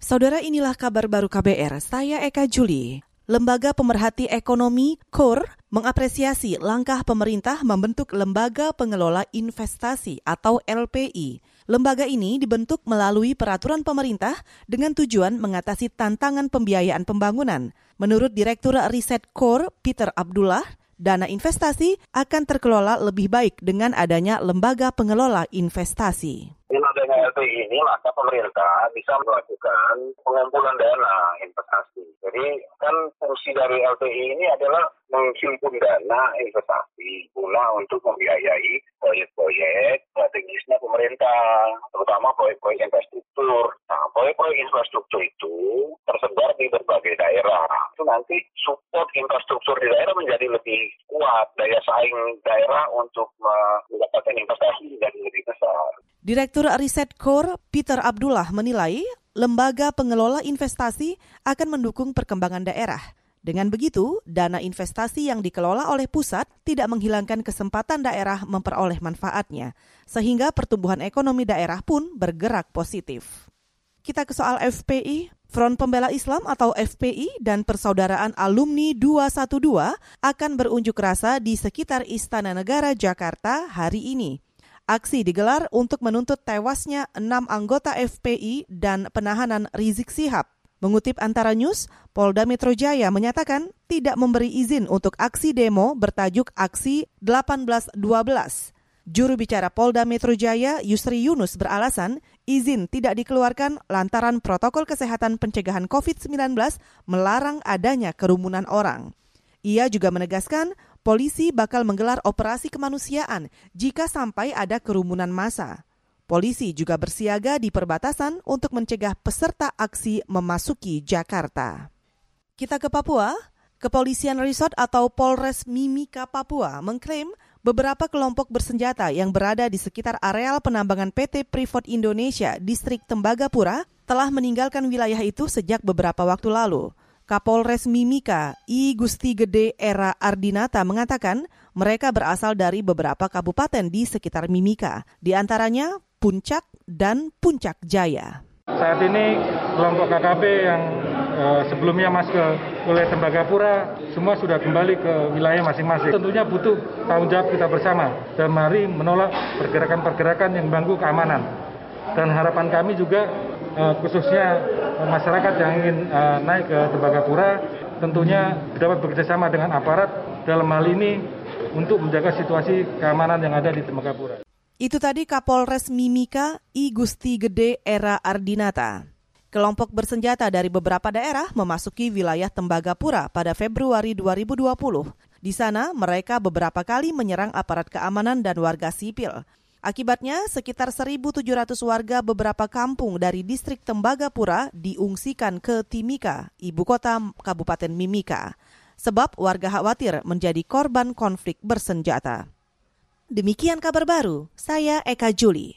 Saudara inilah kabar baru KBR, saya Eka Juli. Lembaga Pemerhati Ekonomi KOR mengapresiasi langkah pemerintah membentuk Lembaga Pengelola Investasi atau LPI. Lembaga ini dibentuk melalui peraturan pemerintah dengan tujuan mengatasi tantangan pembiayaan pembangunan. Menurut Direktur Riset KOR Peter Abdullah, dana investasi akan terkelola lebih baik dengan adanya lembaga pengelola investasi. Adanya ini, maka pemerintah bisa melakukan pengumpulan dana investasi. Jadi kan fungsi dari LPI ini adalah menghimpun dana investasi guna untuk membiayai proyek-proyek strategisnya pemerintah, terutama proyek-proyek infrastruktur. Proyek-proyek infrastruktur itu tersebar di berbagai daerah. Itu nanti support infrastruktur di daerah menjadi lebih kuat, daya saing daerah untuk mendapatkan investasi menjadi lebih besar. Direktur Riset Core Peter Abdullah menilai lembaga pengelola investasi akan mendukung perkembangan daerah. Dengan begitu, dana investasi yang dikelola oleh pusat tidak menghilangkan kesempatan daerah memperoleh manfaatnya, sehingga pertumbuhan ekonomi daerah pun bergerak positif. Kita ke soal FPI. Front Pembela Islam atau FPI dan Persaudaraan Alumni 212 akan berunjuk rasa di sekitar Istana Negara Jakarta hari ini. Aksi digelar untuk menuntut tewasnya enam anggota FPI dan penahanan Rizik Sihab. Mengutip antara news, Polda Metro Jaya menyatakan tidak memberi izin untuk aksi demo bertajuk Aksi 1812. Juru bicara Polda Metro Jaya, Yusri Yunus beralasan izin tidak dikeluarkan lantaran protokol kesehatan pencegahan COVID-19 melarang adanya kerumunan orang. Ia juga menegaskan polisi bakal menggelar operasi kemanusiaan jika sampai ada kerumunan massa. Polisi juga bersiaga di perbatasan untuk mencegah peserta aksi memasuki Jakarta. Kita ke Papua. Kepolisian Resort atau Polres Mimika Papua mengklaim beberapa kelompok bersenjata yang berada di sekitar areal penambangan PT Freeport Indonesia distrik Tembagapura telah meninggalkan wilayah itu sejak beberapa waktu lalu. Kapolres Mimika, I Gusti Gede Era Ardinata mengatakan mereka berasal dari beberapa kabupaten di sekitar Mimika, di antaranya Puncak dan Puncak Jaya. Saat ini kelompok KKB yang sebelumnya masuk ke wilayah Tembagapura semua sudah kembali ke wilayah masing-masing. Tentunya butuh tanggung jawab kita bersama dan mari menolak pergerakan-pergerakan yang mengganggu keamanan. Dan harapan kami juga uh, khususnya masyarakat yang ingin uh, naik ke Tembagapura tentunya dapat bekerjasama dengan aparat dalam hal ini untuk menjaga situasi keamanan yang ada di Tembagapura. Itu tadi Kapolres Mimika I Gusti Gede Era Ardinata. Kelompok bersenjata dari beberapa daerah memasuki wilayah Tembagapura pada Februari 2020. Di sana, mereka beberapa kali menyerang aparat keamanan dan warga sipil. Akibatnya, sekitar 1.700 warga beberapa kampung dari distrik Tembagapura diungsikan ke Timika, ibu kota Kabupaten Mimika. Sebab warga khawatir menjadi korban konflik bersenjata. Demikian kabar baru, saya Eka Juli.